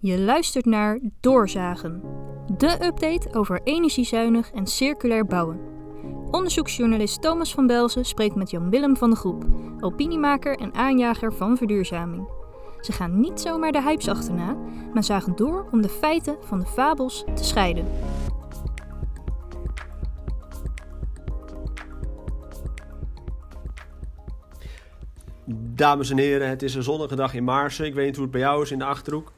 Je luistert naar Doorzagen, de update over energiezuinig en circulair bouwen. Onderzoeksjournalist Thomas van Belzen spreekt met Jan Willem van de Groep, opiniemaker en aanjager van verduurzaming. Ze gaan niet zomaar de hypes achterna, maar zagen door om de feiten van de fabels te scheiden. Dames en heren, het is een zonnige dag in Maarsen. Ik weet niet hoe het bij jou is in de Achterhoek.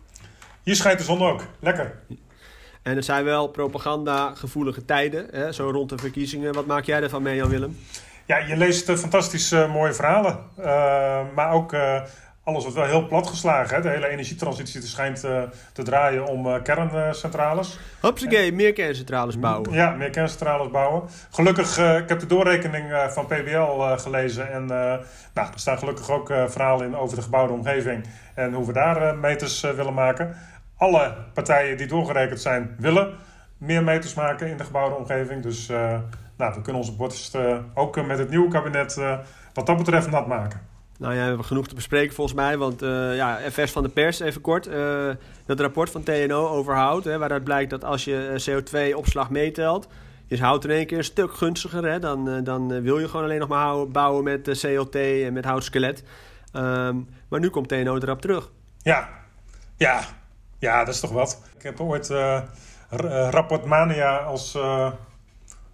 Hier schijnt de zon ook. Lekker. En het zijn wel propaganda-gevoelige tijden, hè, zo rond de verkiezingen. Wat maak jij ervan mee, Jan-Willem? Ja, je leest uh, fantastisch uh, mooie verhalen. Uh, maar ook alles wordt wel heel platgeslagen. Hè? De hele energietransitie schijnt te draaien om kerncentrales. Hupsakee, meer kerncentrales bouwen. Ja, meer kerncentrales bouwen. Gelukkig, ik heb de doorrekening van PBL gelezen. En nou, er staan gelukkig ook verhalen in over de gebouwde omgeving. En hoe we daar meters willen maken alle partijen die doorgerekend zijn willen meer meters maken in de gebouwde omgeving. Dus nou, we kunnen onze borst uh, ook met het nieuwe kabinet wat dat betreft nat maken. Nou ja, we hebben genoeg te bespreken volgens mij. Want ja, FS van de pers, even kort. dat rapport van TNO overhoudt. Hè, waaruit blijkt dat als je CO2-opslag meetelt. Je houdt in één keer een stuk gunstiger. Hè, dan, dan wil je gewoon alleen nog maar houden, bouwen met CLT en met houtskelet. Um, maar nu komt TNO erop terug. Ja, ja, ja, dat is toch wat. Ik heb ooit uh, Rapport Mania als, uh,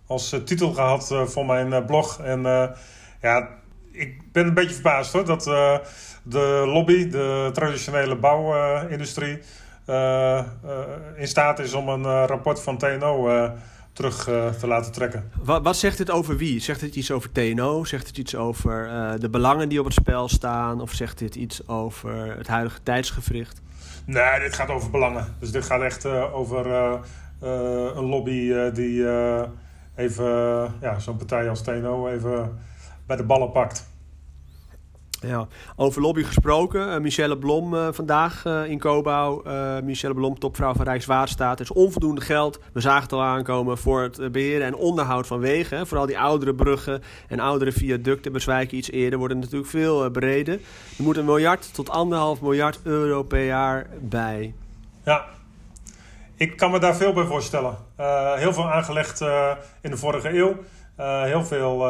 als titel gehad voor mijn blog. En ja, ik ben een beetje verbaasd hoor. Dat de lobby, de traditionele bouwindustrie, in staat is om een rapport van TNO terug te laten trekken. Wat, wat, zegt dit over wie? Zegt het iets over TNO? Zegt het iets over de belangen die op het spel staan? Of zegt dit iets over het huidige tijdsgevricht? Nee, dit gaat over belangen. Dus dit gaat echt uh, over een lobby die even ja, zo'n partij als TNO even bij de ballen pakt. Ja, over lobby gesproken. Uh, Michelle Blom uh, vandaag uh, in Cobouw. Michelle Blom, topvrouw van Rijkswaterstaat. Er is onvoldoende geld, we zagen het al aankomen, voor het beheren en onderhoud van wegen. Vooral die oudere bruggen en oudere viaducten bezwijken iets eerder, worden natuurlijk veel breder. Er moet een miljard tot anderhalf miljard euro per jaar bij. Ja, ik kan me daar veel bij voorstellen. heel veel aangelegd in de vorige eeuw. heel veel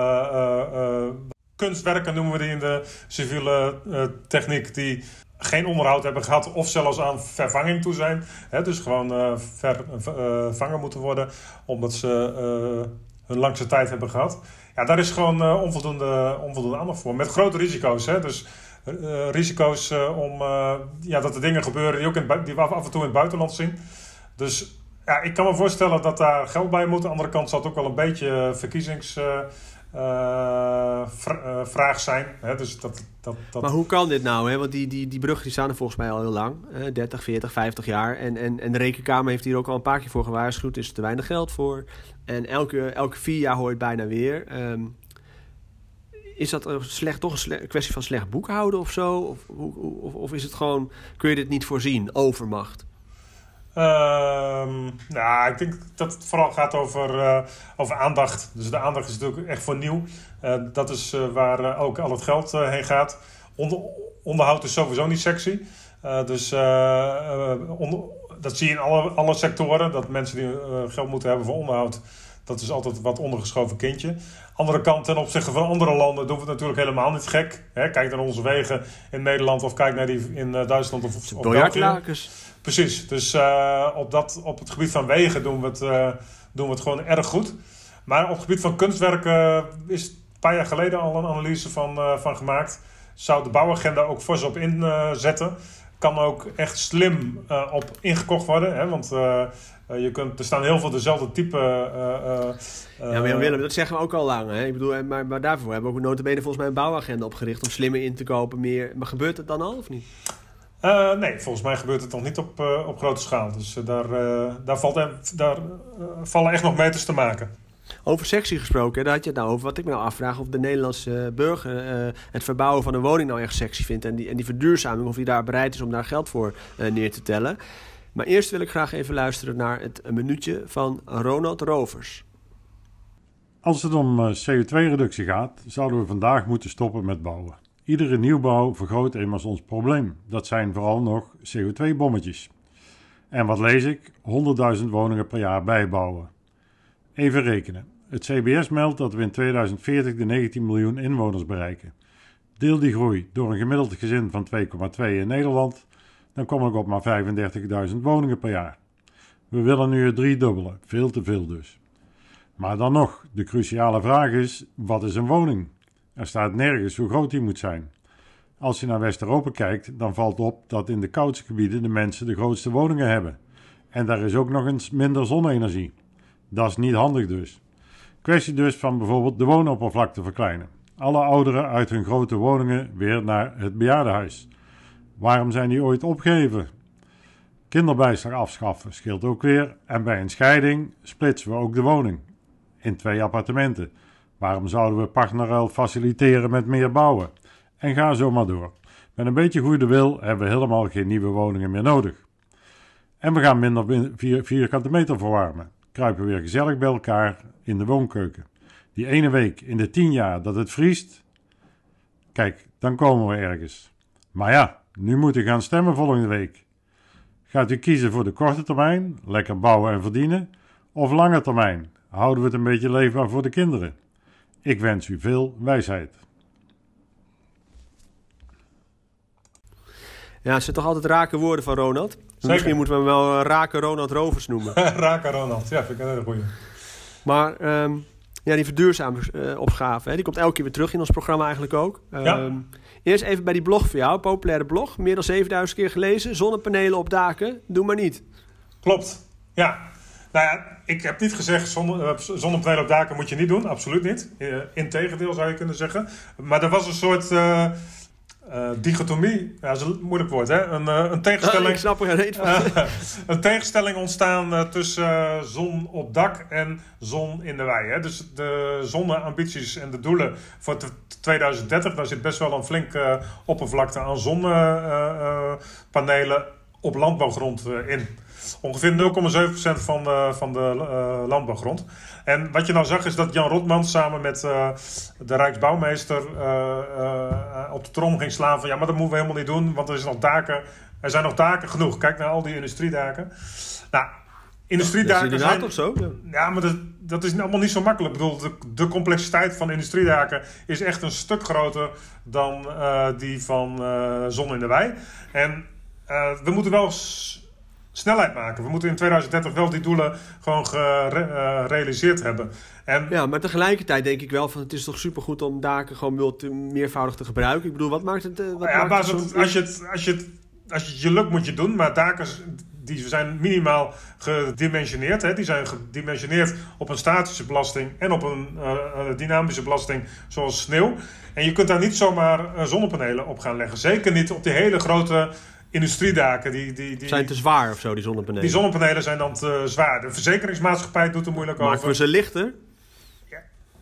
kunstwerken noemen we die in de civiele uh, techniek, die geen onderhoud hebben gehad of zelfs aan vervanging toe zijn. Hè, dus gewoon uh, vervangen moeten worden omdat ze hun langste tijd hebben gehad. Ja, daar is gewoon onvoldoende, onvoldoende aandacht voor. Met grote risico's. Hè, dus risico's om ja, dat er dingen gebeuren die, ook in, die we af en toe in het buitenland zien. Dus ja, ik kan me voorstellen dat daar geld bij moet. Aan de andere kant zal het ook wel een beetje verkiezings uh, vraag zijn. Hè? Dus dat, dat, dat... Maar hoe kan dit nou? Hè? Want die, die, die bruggen die staan er volgens mij al heel lang. Hè? 30, 40, 50 jaar. En, en, en de Rekenkamer heeft hier ook al een paar keer voor gewaarschuwd. Er is te weinig geld voor. En elke, elke vier jaar hoort bijna weer. Um, is dat een slecht, toch een, kwestie van slecht boekhouden of zo? Of, of, of is het gewoon, kun je dit niet voorzien, overmacht? Um, nou, ik denk dat het vooral gaat over, uh, over aandacht. Dus de aandacht is natuurlijk echt voor nieuw. Uh, dat is uh, waar ook al het geld heen gaat. Onder, onderhoud is sowieso niet sexy. dus onder, dat zie je in alle, alle sectoren. Dat mensen die geld moeten hebben voor onderhoud. Dat is altijd wat ondergeschoven kindje. Andere kant, ten opzichte van andere landen, doen we het natuurlijk helemaal niet gek. Hè, kijk naar onze wegen in Nederland of kijk naar die in Duitsland of, of België. Precies, dus uh, op, dat, op het gebied van wegen doen we, het, uh, doen we het gewoon erg goed. Maar op het gebied van kunstwerken is een paar jaar geleden al een analyse van, uh, van gemaakt. Zou de bouwagenda ook fors op inzetten. Kan ook echt slim op ingekocht worden. Hè? Want je kunt, er staan heel veel dezelfde type... ja, maar Willem, dat zeggen we ook al lang. Hè? Ik bedoel, maar, maar daarvoor hebben we ook notabene volgens mij een bouwagenda opgericht... om slimmer in te kopen. Meer. Maar gebeurt het dan al of niet? Uh, nee, volgens mij gebeurt het nog niet op, uh, op grote schaal. Dus uh, daar, daar, valt, daar vallen echt nog meters te maken. Over sectie gesproken, daar had je het nou over. Wat ik me nou afvraag of de Nederlandse burger het verbouwen van een woning nou echt sexy vindt. En die, en die verduurzaming, of hij daar bereid is om daar geld voor neer te tellen. Maar eerst wil ik graag even luisteren naar het minuutje van Ronald Rovers. Als het om CO2-reductie gaat, zouden we vandaag moeten stoppen met bouwen. Iedere nieuwbouw vergroot immers ons probleem. Dat zijn vooral nog CO2-bommetjes. En wat lees ik? 100.000 woningen per jaar bijbouwen. Even rekenen. Het CBS meldt dat we in 2040 de 19 miljoen inwoners bereiken. Deel die groei door een gemiddeld gezin van 2,2 in Nederland, dan kom ik op maar 35.000 woningen per jaar. We willen nu het driedubbele, veel te veel dus. Maar dan nog, de cruciale vraag is: wat is een woning? Er staat nergens hoe groot die moet zijn. Als je naar West-Europa kijkt, dan valt op dat in de koudste gebieden de mensen de grootste woningen hebben. En daar is ook nog eens minder zonne-energie. Dat is niet handig dus. Kwestie dus van bijvoorbeeld de woonoppervlakte verkleinen. Alle ouderen uit hun grote woningen weer naar het bejaardenhuis. Waarom zijn die ooit opgegeven? Kinderbijslag afschaffen scheelt ook weer. En bij een scheiding splitsen we ook de woning in twee appartementen. Waarom zouden we partnerruil faciliteren met meer bouwen? En ga zo maar door. Met een beetje goede wil hebben we helemaal geen nieuwe woningen meer nodig. En we gaan minder vierkante meter verwarmen. Kruipen weer gezellig bij elkaar in de woonkeuken. Die ene week in de tien jaar dat het vriest, kijk, dan komen we ergens. Maar ja, nu moet u gaan stemmen volgende week. Gaat u kiezen voor de korte termijn, lekker bouwen en verdienen, of lange termijn, houden we het een beetje leefbaar voor de kinderen? Ik wens u veel wijsheid. Ja, het zijn toch altijd rake woorden van Ronald? Misschien moeten we hem wel uh, Rake Ronald Rovers noemen. rake Ronald, ja, vind ik een hele goeie. Maar um, ja, die verduurzaamopgave, uh, die komt elke keer weer terug in ons programma eigenlijk ook. Um, ja. Eerst even bij die blog voor jou, populaire blog. Meer dan 7000 keer gelezen. Zonnepanelen op daken, doe maar niet. Klopt, ja. Nou ja, ik heb niet gezegd uh, zonnepanelen op daken moet je niet doen. Absoluut niet. Uh, Integendeel zou je kunnen zeggen. Maar er was een soort... Uh, uh, dichotomie, ja, dat is een moeilijk woord, hè? Een, uh, een tegenstelling. ik snap er niet van. een tegenstelling ontstaan uh, tussen zon op dak en zon in de wei. Hè? Dus de zonneambities en de doelen voor 2030, daar zit best wel een flinke oppervlakte aan zonnepanelen op landbouwgrond in. Ongeveer 0,7% van de, van de uh, landbouwgrond. En wat je nou zag is dat Jan Rotman samen met uh, de Rijksbouwmeester op de trom ging slaan van ja, maar dat moeten we helemaal niet doen, want er, is nog daken, er zijn nog daken genoeg. Kijk naar al die industriedaken. Nou, industriedaken dat is zijn... toch zo? Ja, maar dat, dat is allemaal niet zo makkelijk. Ik bedoel, de, de complexiteit van industriedaken is echt een stuk groter dan die van zon in de wei. En we moeten wel snelheid maken. We moeten in 2030 wel die doelen gewoon gerealiseerd hebben. En... Ja, maar tegelijkertijd denk ik wel van het is toch supergoed om daken gewoon multi, meervoudig te gebruiken. Ik bedoel, wat maakt het... Wat ja, maakt het, als, je het, als, je het, als je het je lukt moet je doen, maar daken die zijn minimaal gedimensioneerd. Hè. Die zijn gedimensioneerd op een statische belasting en op een uh, dynamische belasting zoals sneeuw. En je kunt daar niet zomaar zonnepanelen op gaan leggen. Zeker niet op die hele grote industriedaken. Die, die, die, zijn te zwaar of zo, die zonnepanelen? Die zonnepanelen zijn dan te zwaar. De verzekeringsmaatschappij doet er moeilijk over. Maken we ze lichter?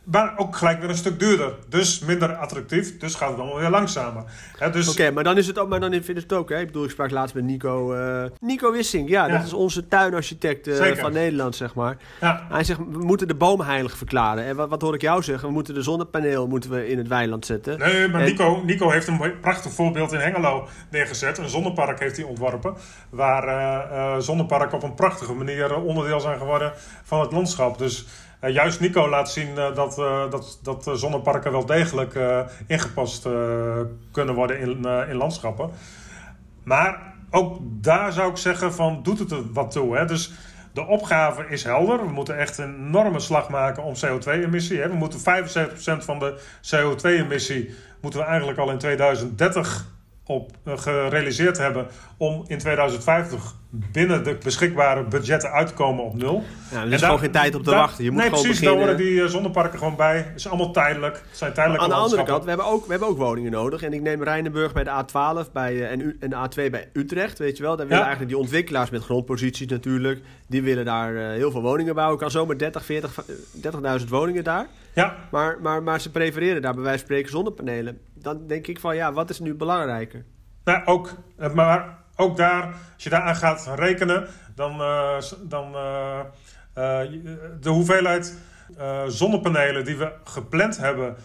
Maar ook gelijk weer een stuk duurder. Dus minder attractief. Dus gaat het allemaal weer langzamer. Dus... Oké, maar dan is het ook, maar dan vind ik het ook. Hè? Ik bedoel, ik sprak laatst met Nico, uh, Nico Wissing. Ja, ja, dat is onze tuinarchitect uh, van Nederland, zeg maar. Ja. Hij zegt, we moeten de bomen heilig verklaren. En wat, wat hoor ik jou zeggen? We moeten de zonnepaneel moeten we in het weiland zetten. Nee, maar Nico, Nico heeft een prachtig voorbeeld in Hengelo neergezet. Een zonnepark heeft hij ontworpen. Waar uh, zonneparken op een prachtige manier onderdeel zijn geworden van het landschap. Dus... Uh, juist Nico laat zien uh, dat, uh, dat, dat zonneparken wel degelijk ingepast kunnen worden in, in landschappen. Maar ook daar zou ik zeggen van doet het er wat toe. Hè? Dus de opgave is helder. We moeten echt een enorme slag maken om CO2-emissie. We moeten 75% van de CO2-emissie moeten we eigenlijk al in 2030 op gerealiseerd hebben om in 2050 binnen de beschikbare budgetten uit te komen op nul. Ja, er is gewoon geen tijd op te wachten. Je moet nee, gewoon precies. Beginnen. Daar worden die uh, zonneparken gewoon bij. Het is allemaal tijdelijk. Het zijn tijdelijke aan de andere kant, we hebben, ook, we hebben ook woningen nodig. En ik neem Rijnenburg bij de A12 bij, uh, en, U, en de A2 bij Utrecht. Weet je wel, daar willen ja. eigenlijk die ontwikkelaars met grondposities natuurlijk. Die willen daar heel veel woningen bouwen. Kan zomaar 30, 40, 30.000 woningen daar. Ja. Maar, maar, maar ze prefereren daar bij wijze van spreken zonnepanelen. Dan denk ik van ja, wat is nu belangrijker? Nou, ook, maar ook daar, als je daaraan gaat rekenen, dan, uh, dan uh, uh, de hoeveelheid zonnepanelen die we gepland hebben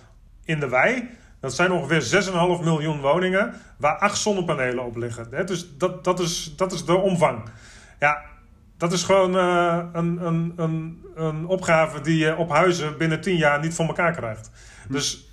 in de wei, dat zijn ongeveer 6,5 miljoen woningen waar acht zonnepanelen op liggen. Dus dat, dat, is, dat is de omvang. Ja, dat is gewoon uh, een, een, een, een opgave die je op huizen binnen tien jaar niet voor elkaar krijgt. Hm. Dus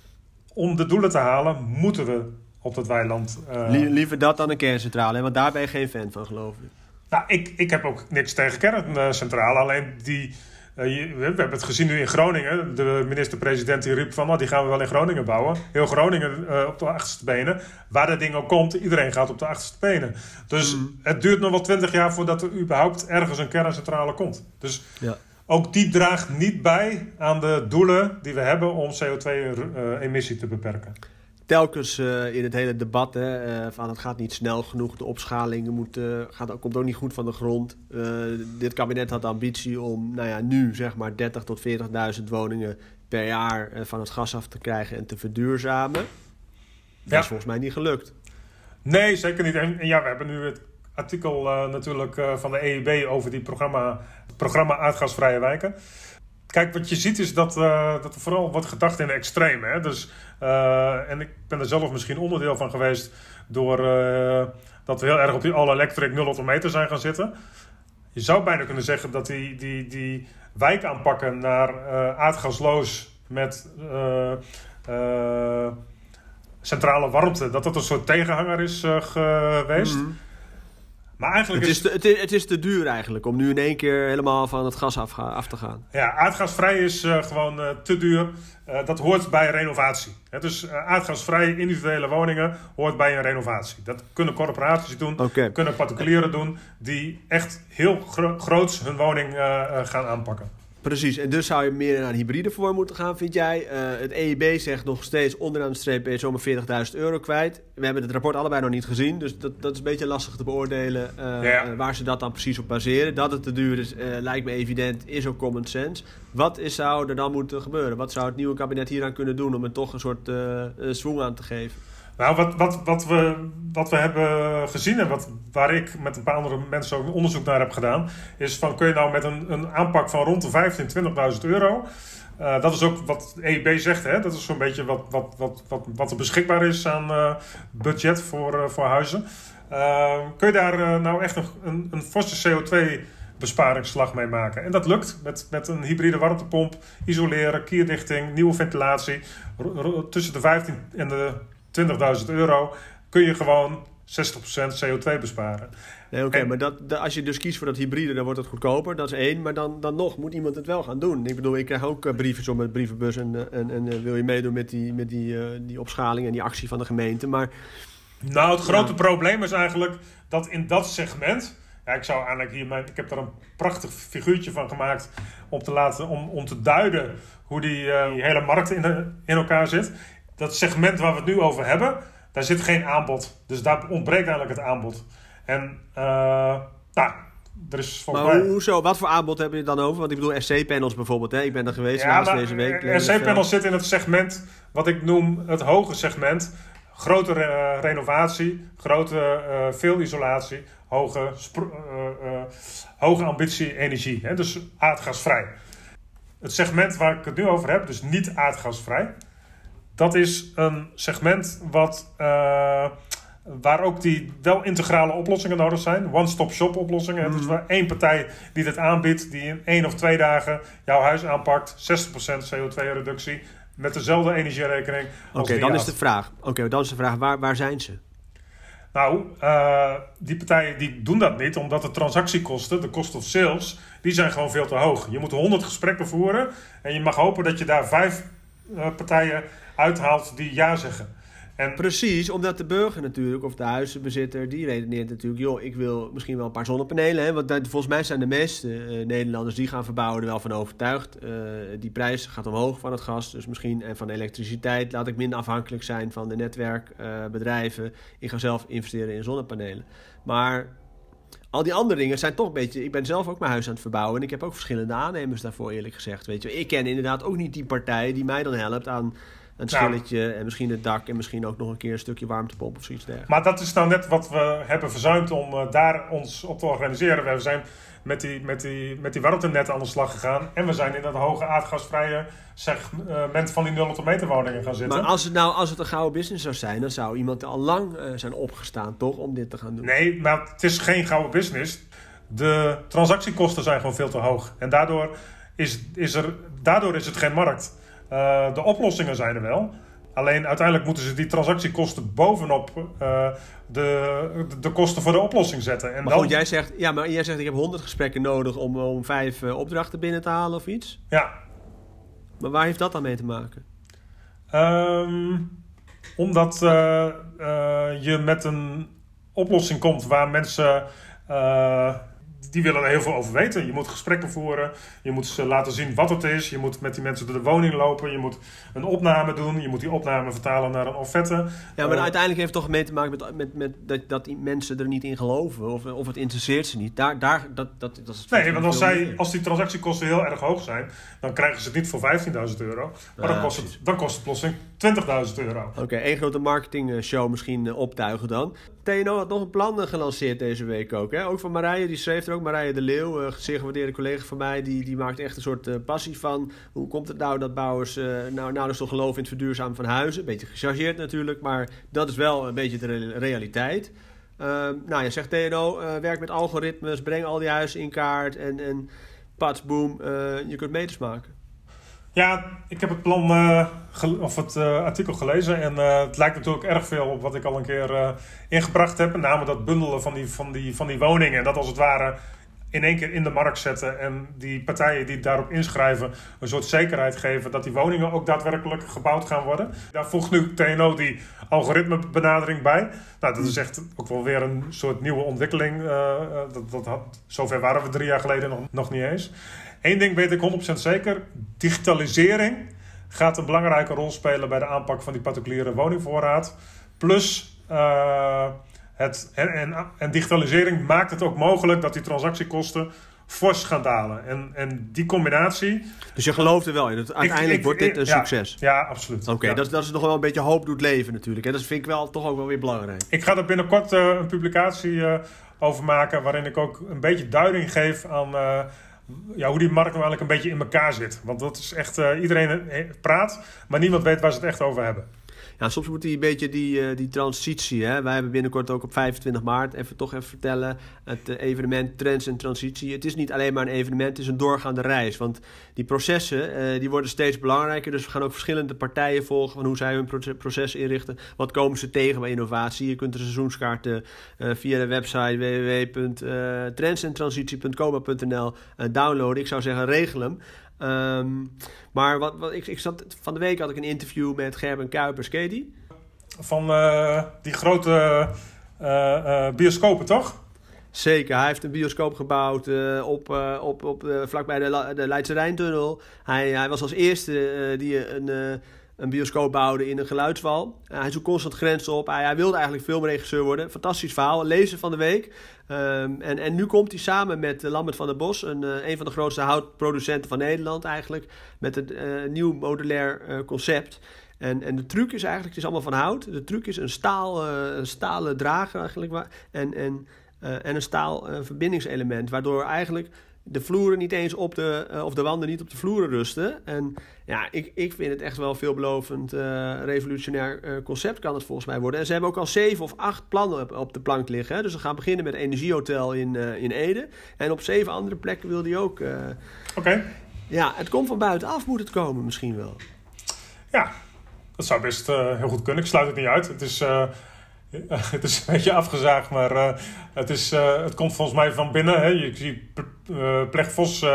om de doelen te halen, moeten we op dat weiland. Uh... Liever dat dan een kerncentrale, want daar ben je geen fan van, geloof ik. Nou, ik, ik heb ook niks tegen kerncentrale. Alleen die. Uh, we hebben het gezien nu in Groningen. De minister-president die riep van... Oh, die gaan we wel in Groningen bouwen. Heel Groningen uh, op de achterste benen. Waar dat ding ook komt, iedereen gaat op de achterste benen. Dus mm. het duurt nog wel twintig jaar voordat er überhaupt ergens een kerncentrale komt. Dus ja. ook die draagt niet bij aan de doelen die we hebben om CO2-emissie uh, te beperken telkens uh, in het hele debat hè, uh, van het gaat niet snel genoeg, de opschaling moet, uh, gaat, komt ook niet goed van de grond. dit kabinet had de ambitie om nou ja, nu zeg maar 30 tot 40.000 woningen per jaar van het gas af te krijgen en te verduurzamen. Dat is volgens mij niet gelukt. Nee, zeker niet. En, ja, we hebben nu het artikel natuurlijk van de EIB over die programma, programma Aardgasvrije Wijken. Kijk, wat je ziet is dat, uh, dat er vooral wordt gedacht in extreme. Hè? Dus, uh, en ik ben er zelf misschien onderdeel van geweest door uh, dat we heel erg op die all-electric 0 autometer zijn gaan zitten. Je zou bijna kunnen zeggen dat die, die, die wijk aanpakken naar aardgasloos met centrale warmte, dat dat een soort tegenhanger is geweest. Mhm. Maar eigenlijk het is, te, het, is, het is te duur eigenlijk om nu in één keer helemaal van het gas af, af te gaan. Ja, aardgasvrij is uh, gewoon uh, te duur. Uh, dat hoort bij renovatie. He, dus aardgasvrij individuele woningen hoort bij een renovatie. Dat kunnen corporaties doen, okay. kunnen particulieren doen die echt heel gro groots hun woning gaan aanpakken. Precies, en dus zou je meer naar een hybride vorm moeten gaan, vind jij. Uh, het EIB zegt nog steeds onderaan de streep je zomaar 40.000 euro kwijt. We hebben het rapport allebei nog niet gezien, dus dat, dat is een beetje lastig te beoordelen uh, waar ze dat dan precies op baseren. Dat het te duur is, uh, lijkt me evident, is ook common sense. Wat is, zou er dan moeten gebeuren? Wat zou het nieuwe kabinet hieraan kunnen doen om er toch een soort uh, aan te geven? Nou, wat, wat, wat, we, wat we hebben gezien en wat, waar ik met een paar andere mensen ook onderzoek naar heb gedaan, is van kun je nou met een, een aanpak van rond de 15.000, 20.000 euro. Uh, dat is ook wat EIB zegt, hè? dat is zo'n beetje wat, wat, wat, wat, wat er beschikbaar is aan uh, budget voor, uh, voor huizen. kun je daar nou echt een, een forse CO2 besparingsslag mee maken. En dat lukt met, met een hybride warmtepomp, isoleren, kierdichting, nieuwe ventilatie. tussen de 15 en de 20.000 euro kun je gewoon 60% CO2 besparen. Nee, oké, maar dat, als je dus kiest voor dat hybride, dan wordt het goedkoper. Dat is één. Maar dan, dan nog moet iemand het wel gaan doen. Ik bedoel, ik krijg ook uh, brieven met brievenbus en, eh, en, en uh, wil je meedoen met die, met die, uh, die opschaling en die actie van de gemeente. Maar, nou, het grote probleem is eigenlijk dat in dat segment. Ja, ik zou eigenlijk hier mijn, ik heb daar een prachtig figuurtje van gemaakt om te laten, om, om te duiden hoe die, die hele markt in, in elkaar zit dat segment waar we het nu over hebben, daar zit geen aanbod. Dus daar ontbreekt eigenlijk het aanbod. En uh, nou, er is volgens maar mij... hoezo? Wat voor aanbod hebben je dan over? Want ik bedoel SC-panels bijvoorbeeld. Hè? Ik ben er geweest ja, laatst deze week. SC-panels zitten in het segment wat ik noem het hoge segment. Grote uh, renovatie, grote uh, veel isolatie, hoge, hoge ambitie energie. Hè? Dus aardgasvrij. Het segment waar ik het nu over heb, dus niet aardgasvrij dat is een segment wat, uh, waar ook die wel integrale oplossingen nodig zijn. One-stop-shop oplossingen. Mm. Het is maar één partij die dit aanbiedt, die in één of twee dagen jouw huis aanpakt. 60% CO2-reductie met dezelfde energierekening. Oké, dan is de vraag. Oké, dan is de vraag, waar, waar zijn ze? Nou, uh, die partijen die doen dat niet, omdat de transactiekosten, de cost of sales, die zijn gewoon veel te hoog. Je moet 100 gesprekken voeren en je mag hopen dat je daar vijf uh, partijen uithaalt die ja zeggen. En... Precies, omdat de burger natuurlijk, of de huizenbezitter, die redeneert natuurlijk, joh, ik wil misschien wel een paar zonnepanelen. Hè, want volgens mij zijn de meeste uh, Nederlanders die gaan verbouwen er wel van overtuigd. Uh, die prijs gaat omhoog van het gas, dus misschien en van elektriciteit. Laat ik minder afhankelijk zijn van de netwerkbedrijven. Ik ga zelf investeren in zonnepanelen. Maar al die andere dingen zijn toch een beetje. Ik ben zelf ook mijn huis aan het verbouwen. En ik heb ook verschillende aannemers daarvoor, eerlijk gezegd. Weet je. Ik ken inderdaad ook niet die partij die mij dan helpt aan een nou. schilletje en misschien het dak en misschien ook nog een keer een stukje warmtepomp of zoiets dergelijks. Maar dat is nou net wat we hebben verzuimd om uh, daar ons op te organiseren. We zijn met die, met, die, met die warmtenetten aan de slag gegaan. En we zijn in dat hoge aardgasvrije segment van die 0 meter woningen gaan zitten. Maar als het nou als het een gouden business zou zijn, dan zou iemand al lang uh, zijn opgestaan, toch, om dit te gaan doen? Nee, maar het is geen gouden business. de transactiekosten zijn gewoon veel te hoog. En daardoor is, is, er, daardoor is het geen markt. Uh, de oplossingen zijn er wel. Alleen uiteindelijk moeten ze die transactiekosten bovenop uh, de, de kosten voor de oplossing zetten. En maar dan... goed, jij zegt, ja, maar jij zegt ik heb 100 gesprekken nodig om, om vijf uh, opdrachten binnen te halen of iets. Ja. Maar waar heeft dat dan mee te maken? Um, omdat uh, je met een oplossing komt waar mensen die willen er heel veel over weten. Je moet gesprekken voeren. Je moet ze laten zien wat het is. Je moet met die mensen door de woning lopen. Je moet een opname doen. Je moet die opname vertalen naar een offerte. Ja, maar uh, uiteindelijk heeft het toch mee te maken met, met, met dat, dat die mensen er niet in geloven. Of, of het interesseert ze niet. Daar, daar, dat, dat, dat is nee, want als, zij, als die transactiekosten heel erg hoog zijn... dan krijgen ze het niet voor 15.000 euro. Maar dan, kost het, dan kost het plotseling 20.000 euro. Oké, één grote marketingshow misschien eh, optuigen dan. TNO had nog een plan eh, gelanceerd deze week ook. Hè? Ook van Marije, die schreef er ook. Marije de Leeuw, uh, zeer gewaardeerde collega van mij, die, die maakt echt een soort passie van. Hoe komt het nou dat bouwers uh, nou, nou dus toch geloven in het verduurzamen van huizen? Een beetje gechargeerd natuurlijk, maar dat is wel een beetje de realiteit. Uh, nou, je zegt TNO, werk met algoritmes, breng al die huizen in kaart en, en pats, boom, je kunt meters maken. Ja, ik heb het plan uh, of het uh, artikel gelezen en uh, het lijkt natuurlijk erg veel op wat ik al een keer ingebracht heb. Met name dat bundelen van die, van, die, van die woningen. En dat als het ware in één keer in de markt zetten. En die partijen die daarop inschrijven een soort zekerheid geven dat die woningen ook daadwerkelijk gebouwd gaan worden. Daar voegt nu TNO die algoritmebenadering bij. Nou, dat is echt ook wel weer een soort nieuwe ontwikkeling. dat, dat had, zover waren we drie jaar geleden nog, nog niet eens. Eén ding weet ik 100% zeker: digitalisering gaat een belangrijke rol spelen bij de aanpak van die particuliere woningvoorraad. Plus. Uh, het, en, en, digitalisering maakt het ook mogelijk dat die transactiekosten fors gaan dalen. En, en die combinatie. Dus je gelooft er wel in. Dat uiteindelijk wordt dit een succes. Ja, absoluut. Oké, ja. dat, dat is nog wel een beetje hoop doet leven natuurlijk. En dat vind ik wel toch ook wel weer belangrijk. Ik ga er binnenkort uh, een publicatie uh, over maken. waarin ik ook een beetje duiding geef aan. Uh, ja, hoe die markt nou eigenlijk een beetje in elkaar zit. Want dat is echt, iedereen praat, maar niemand weet waar ze het echt over hebben ja, soms moet die een beetje die, uh, die transitie. Hè? Wij hebben binnenkort ook op 25 maart, even toch even vertellen, het uh, evenement Trends en Transitie. Het is niet alleen maar een evenement, het is een doorgaande reis. Want die processen uh, die worden steeds belangrijker. Dus we gaan ook verschillende partijen volgen van hoe zij hun proces inrichten. Wat komen ze tegen bij innovatie? Je kunt de seizoenskaarten via de website www.trendsentransitie.coma.nl downloaden. Ik zou zeggen, regel hem. Um, maar wat, wat, ik, ik zat, van de week had ik een interview met Gerben Kuipers. Ken die? Van uh, die grote uh, uh, bioscopen, toch? Zeker, hij heeft een bioscoop gebouwd op, op, op, vlakbij de, de Leidse Rijntunnel. Hij, hij was als eerste die een een bioscoop bouwde in een geluidswal. Uh, hij zoekt constant grenzen op. Hij, wilde eigenlijk filmregisseur worden. Fantastisch verhaal. Lezer van de week. Um, en, en nu komt hij samen met uh, Lambert van der Bos, een, uh, een van de grootste houtproducenten van Nederland eigenlijk, met een nieuw modulair concept. En, en de truc is eigenlijk, het is allemaal van hout. De truc is een, staal, een stalen drager eigenlijk. En, en, en een staal verbindingselement. Waardoor eigenlijk de vloeren niet eens op de, uh, of de wanden niet op de vloeren rusten. En ja, ik, ik vind het echt wel een veelbelovend uh, revolutionair uh, concept kan het volgens mij worden. En ze hebben ook al zeven of acht plannen op, op de plank liggen. Hè. Dus we gaan beginnen met Energiehotel in, in Ede. En op zeven andere plekken wil die ook. Oké. Okay. Ja, het komt van buitenaf moet het komen misschien wel. Ja, dat zou best heel goed kunnen. Ik sluit het niet uit. Het is het is een beetje afgezaagd, maar uh, het, is, uh, het komt volgens mij van binnen. Hè. Je ziet uh, Vos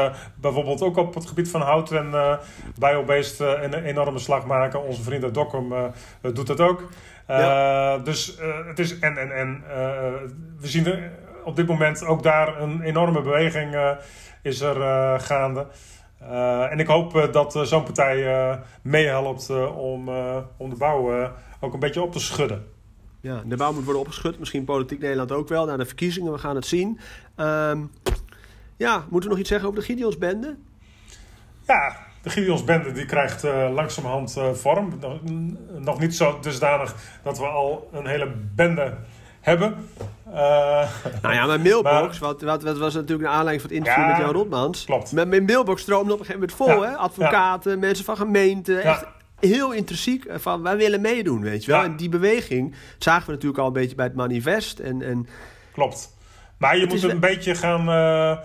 bijvoorbeeld ook op het gebied van hout en biobeest een enorme slag maken. Onze vriend uit Dokkum doet dat ook. Ja. Dus het is en en en we zien er op dit moment ook daar een enorme beweging is er gaande. en ik hoop dat zo'n partij meehelpt om, om de bouw ook een beetje op te schudden. Ja, de bouw moet worden opgeschud. Misschien politiek Nederland ook wel. Na de verkiezingen, we gaan het zien. Um, ja, moeten we nog iets zeggen over de Gideonsbende? Ja, de Gideonsbende die krijgt uh, langzamerhand uh, vorm. Nog, nog, niet zo dusdanig dat we al een hele bende hebben. Uh, nou ja, mijn mailbox, maar, wat, wat, wat, was natuurlijk een aanleiding van het interview ja, met Jan Rotmans. Klopt. Mijn mailbox stroomde op een gegeven moment vol. Ja, hè? Advocaten, mensen van gemeenten. Echt heel intrinsiek eh, van wij willen meedoen, weet je wel. En die beweging zagen we natuurlijk al een beetje bij het manifest. En, en... Klopt. Maar je Het moet een beetje gaan. eh,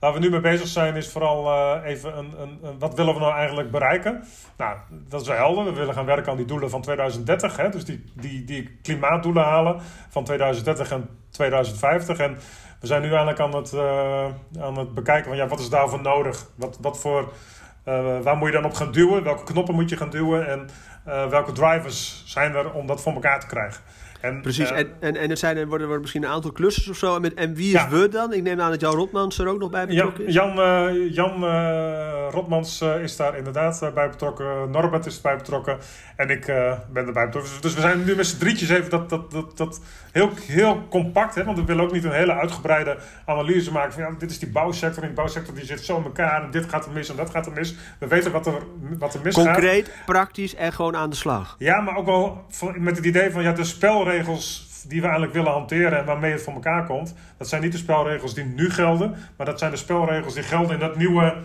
waar we nu mee bezig zijn, is vooral eh, even een, een, een- wat willen we nou eigenlijk bereiken? Nou, dat is wel helder. We willen gaan werken aan die doelen van 2030. Hè? Dus die, die, die klimaatdoelen halen van 2030 en 2050. En we zijn nu eigenlijk aan het, aan het bekijken van ja, wat is daarvoor nodig? Wat, wat voor, eh, waar moet je dan op gaan duwen? Welke knoppen moet je gaan duwen? En eh, welke drivers zijn er om dat voor elkaar te krijgen? En, Precies, eh, en, en, en het zijn, er worden, worden misschien een aantal klussers of zo. En, met, en wie is Ja. we dan? Ik neem aan dat Jan Rotmans er ook nog bij betrokken is. Jan, eh, Jan eh, Rotmans is daar inderdaad bij betrokken. Norbert is erbij betrokken. En ik ben erbij betrokken. Dus, dus we zijn nu met z'n drietjes even dat, dat, dat, dat heel, heel compact. Hè? Want we willen ook niet een hele uitgebreide analyse maken. Van, ja, dit is die bouwsector. En die bouwsector die zit zo in elkaar. En dit gaat er mis en dat gaat er mis. We weten wat er, wat er misgaat. Concreet, praktisch en gewoon aan de slag. Ja, maar ook wel met het idee van ja, de spelregels die we eigenlijk willen hanteren en waarmee het voor elkaar komt, dat zijn niet de spelregels die nu gelden, maar dat zijn de spelregels die gelden in dat nieuwe,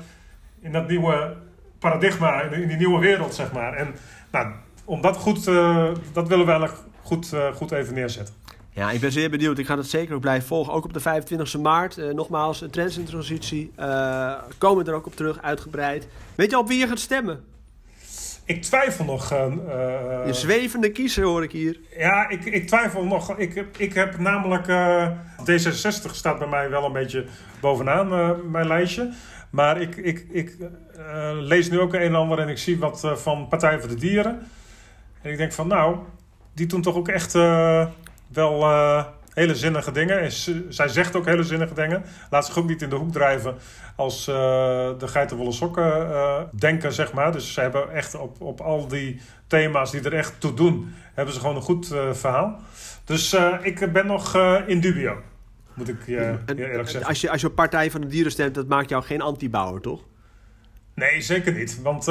in dat nieuwe paradigma, in, die nieuwe wereld, zeg maar. En nou, om dat goed, eh, dat willen we eigenlijk goed, eh, goed even neerzetten. Ja, ik ben zeer benieuwd. Ik ga dat zeker ook blijven volgen. Ook op de 25e maart. Eh, nogmaals, een Trends in Transitie. Komen we er ook op terug, uitgebreid. Weet je al op wie je gaat stemmen? Ik twijfel nog. Een zwevende kiezer hoor ik hier. Ja, ik, ik twijfel nog. Ik, heb- ik heb namelijk. eh, D66 staat bij mij wel een beetje bovenaan mijn lijstje. Maar ik, ik, ik lees nu ook een en ander en ik zie wat van Partij voor de Dieren. En ik denk van, nou, die doen toch ook echt wel hele zinnige dingen. En ze- zij zegt ook hele zinnige dingen. Laat zich ook niet in de hoek drijven als eh, de geitenwolle sokken eh, denken, zeg maar. Dus ze hebben echt op, op al die thema's die er echt toe doen, hebben ze gewoon een goed eh, verhaal. Dus ik ben nog in dubio, moet ik je En- je eerlijk zeggen. Als je, als je op Partij van de Dieren stemt, dat maakt jou geen anti-bouwer, toch? Nee, zeker niet. Want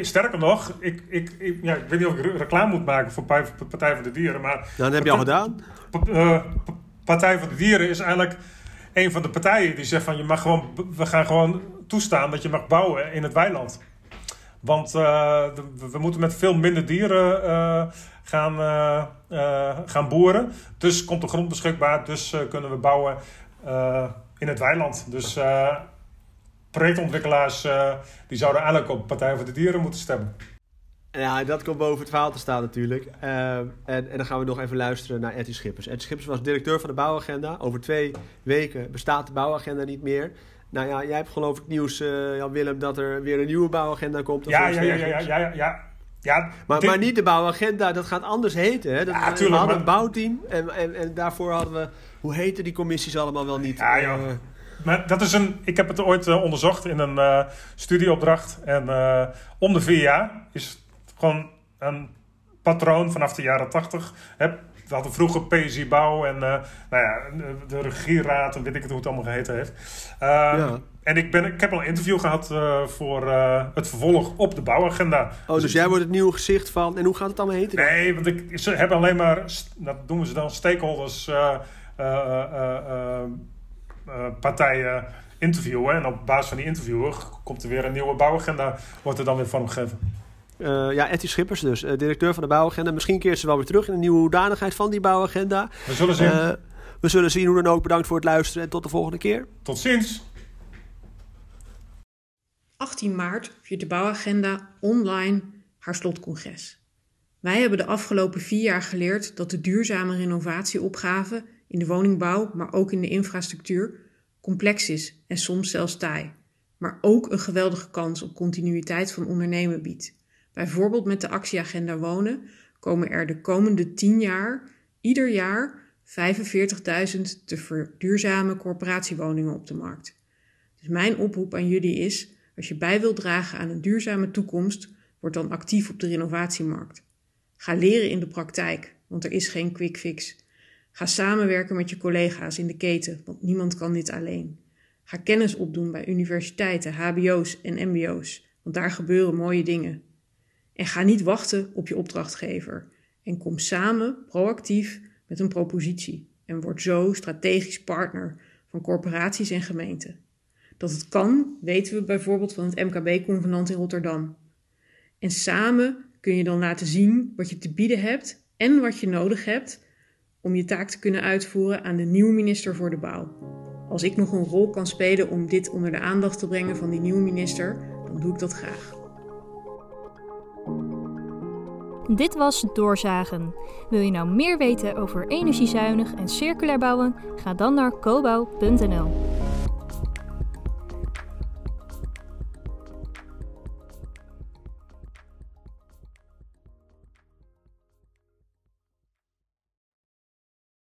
sterker nog, ik, ik, ik, ja, ik weet niet of ik re- reclame moet maken voor Partij Partij voor de Dieren, maar Nou, dat heb je al gedaan. Eh, Pa- Partij voor de Dieren is eigenlijk een van de partijen die zegt van je mag gewoon, we gaan gewoon toestaan dat je mag bouwen in het weiland. Want eh, we moeten met veel minder dieren eh, gaan, gaan boeren. Dus komt de grond beschikbaar, dus kunnen we bouwen in het weiland. Dus projectontwikkelaars die zouden eigenlijk op Partij voor de Dieren moeten stemmen. Ja, dat komt boven het verhaal te staan natuurlijk. Eh, en, en dan gaan we nog even luisteren naar Etty Schippers. Etty Schippers was directeur van de bouwagenda. Over twee weken bestaat de bouwagenda niet meer. Nou ja, jij hebt geloof ik nieuws, Jan Willem, dat er weer een nieuwe bouwagenda komt. of Ja, ja, ja, ja, ja, ja, ja. Maar, dit- maar niet de bouwagenda, dat gaat anders heten. Hè? Dat, Ja, we hadden maar- een bouwteam en, en, en daarvoor hadden we... Hoe heten die commissies allemaal wel niet? Ja, joh. Eh, Maar dat is een, ik heb het ooit eh, onderzocht in een studieopdracht. En om de vier jaar is gewoon een patroon vanaf de jaren tachtig. We hadden vroeger PSI Bouw en eh, nou ja, de regieraad en weet ik het hoe het allemaal geheten heeft. Eh, Ja. En ik, ben, ik heb al een interview gehad eh, voor het vervolg op de bouwagenda. oh, dus jij wordt het nieuwe gezicht van... En hoe gaat het allemaal heten? Nee, want ik, ze hebben alleen maar, dat noemen ze dan stakeholders, eh, eh, eh, eh, eh, partijen interviewen. En op basis van die interviewen komt er weer een nieuwe bouwagenda, wordt er dan weer vormgegeven. Eh, ja, Etty Schippers dus, eh, directeur van de bouwagenda. Misschien keert ze wel weer terug in een nieuwe hoedanigheid van die bouwagenda. We zullen zien. Eh, we zullen zien hoe dan ook. Bedankt voor het luisteren en tot de volgende keer. Tot ziens! 18 maart viert de bouwagenda online haar slotcongres. Wij hebben de afgelopen vier jaar geleerd dat de duurzame renovatieopgave in de woningbouw, maar ook in de infrastructuur, complex is en soms zelfs taai. Maar ook een geweldige kans op continuïteit van ondernemen biedt. Bijvoorbeeld met de actieagenda wonen komen er de komende 10 jaar ieder jaar 45.000 te verduurzame corporatiewoningen op de markt. Dus mijn oproep aan jullie is: als je bij wilt dragen aan een duurzame toekomst, word dan actief op de renovatiemarkt. Ga leren in de praktijk, want er is geen quick fix. Ga samenwerken met je collega's in de keten, want niemand kan dit alleen. Ga kennis opdoen bij universiteiten, HBO's en MBO's, want daar gebeuren mooie dingen. En ga niet wachten op je opdrachtgever. En kom samen proactief met een propositie. En word zo strategisch partner van corporaties en gemeenten. Dat het kan, weten we bijvoorbeeld van het MKB-convenant in Rotterdam. En samen kun je dan laten zien wat je te bieden hebt en wat je nodig hebt om je taak te kunnen uitvoeren aan de nieuwe minister voor de bouw. Als ik nog een rol kan spelen om dit onder de aandacht te brengen van die nieuwe minister, dan doe ik dat graag. Dit was Doorzagen. Wil je nou meer weten over energiezuinig en circulair bouwen? Ga dan naar cobouw.nl.